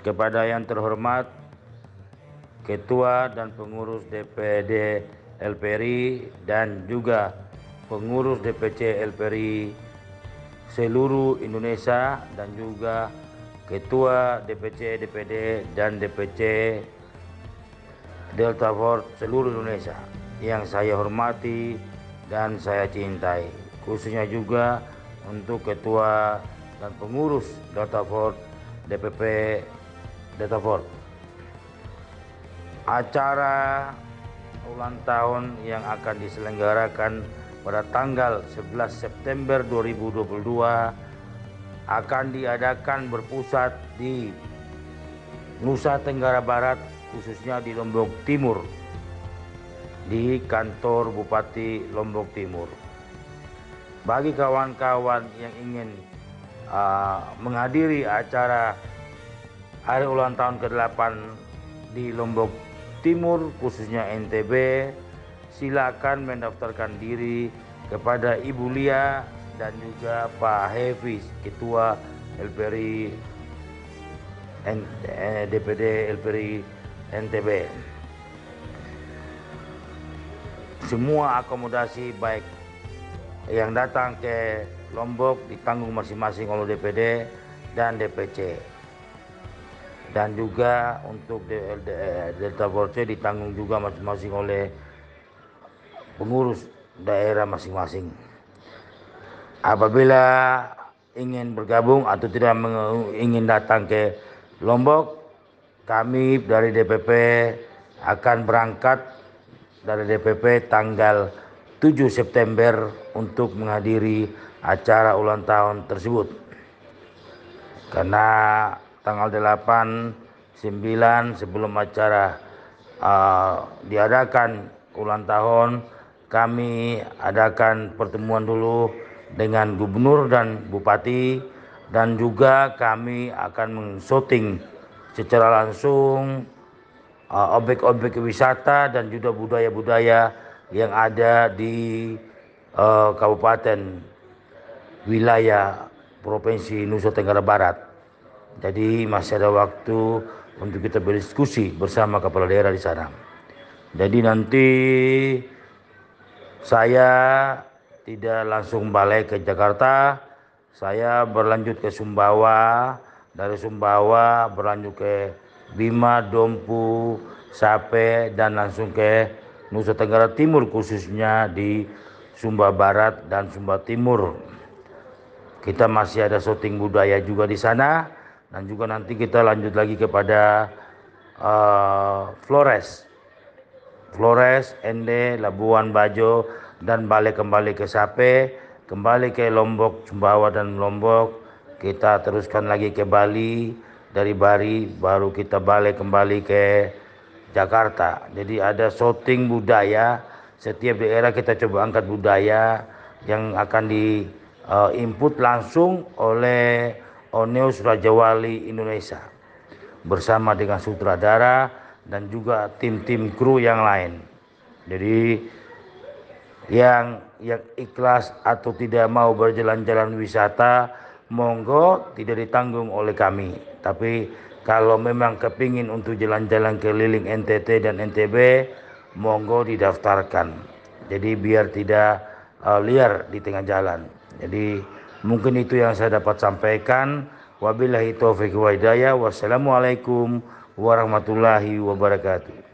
kepada yang terhormat Ketua dan pengurus DPD LPRI dan juga pengurus DPC LPRI seluruh Indonesia dan juga Ketua DPC, DPD dan DPC Delta Force seluruh Indonesia yang saya hormati dan saya cintai. Khususnya juga untuk Ketua dan pengurus Delta Force DPP Delta Force acara ulang tahun yang akan diselenggarakan pada tanggal 11 September 2022 akan diadakan berpusat di Nusa Tenggara Barat khususnya di Lombok Timur di kantor Bupati Lombok Timur. Bagi kawan-kawan yang ingin uh, menghadiri acara hari ulang tahun ke-8 di Lombok Timur khususnya NTB silakan mendaftarkan diri kepada Ibu Lia dan juga Pak Hevis Ketua LPRI DPD LPRI NTB. Semua akomodasi baik yang datang ke Lombok ditanggung masing-masing oleh DPD dan DPC. Dan juga untuk Delta Force ditanggung juga masing-masing oleh pengurus daerah masing-masing. Apabila ingin bergabung atau tidak ingin datang ke Lombok, kami dari DPP akan berangkat dari DPP tanggal 7 September untuk menghadiri acara ulang tahun tersebut. Karena tanggal 8, 9 sebelum acara uh, diadakan ulang tahun, kami adakan pertemuan dulu dengan gubernur dan bupati dan juga kami akan mengshooting secara langsung uh, objek-objek uh, wisata dan juga budaya-budaya yang ada di uh, kabupaten wilayah provinsi Nusa Tenggara Barat. Jadi masih ada waktu untuk kita berdiskusi bersama kepala daerah di sana. Jadi nanti saya tidak langsung balik ke Jakarta, saya berlanjut ke Sumbawa, dari Sumbawa berlanjut ke Bima, Dompu, Sape dan langsung ke Nusa Tenggara Timur khususnya di Sumba Barat dan Sumba Timur. Kita masih ada syuting budaya juga di sana dan juga nanti kita lanjut lagi kepada uh, Flores. Flores, Ende, Labuan Bajo, dan balik kembali ke Sape, kembali ke Lombok, Sumbawa dan Lombok. Kita teruskan lagi ke Bali, dari Bali baru kita balik kembali ke Jakarta. Jadi ada shooting budaya, setiap daerah kita coba angkat budaya yang akan di uh, input langsung oleh Oneus Raja Indonesia bersama dengan sutradara dan juga tim-tim kru yang lain. Jadi yang yang ikhlas atau tidak mau berjalan-jalan wisata monggo tidak ditanggung oleh kami. Tapi kalau memang kepingin untuk jalan-jalan keliling NTT dan NTB monggo didaftarkan. Jadi biar tidak uh, liar di tengah jalan. Jadi mungkin itu yang saya dapat sampaikan. Wabillahi taufiq wa hidayah. Wassalamualaikum warahmatullahi wabarakatuh.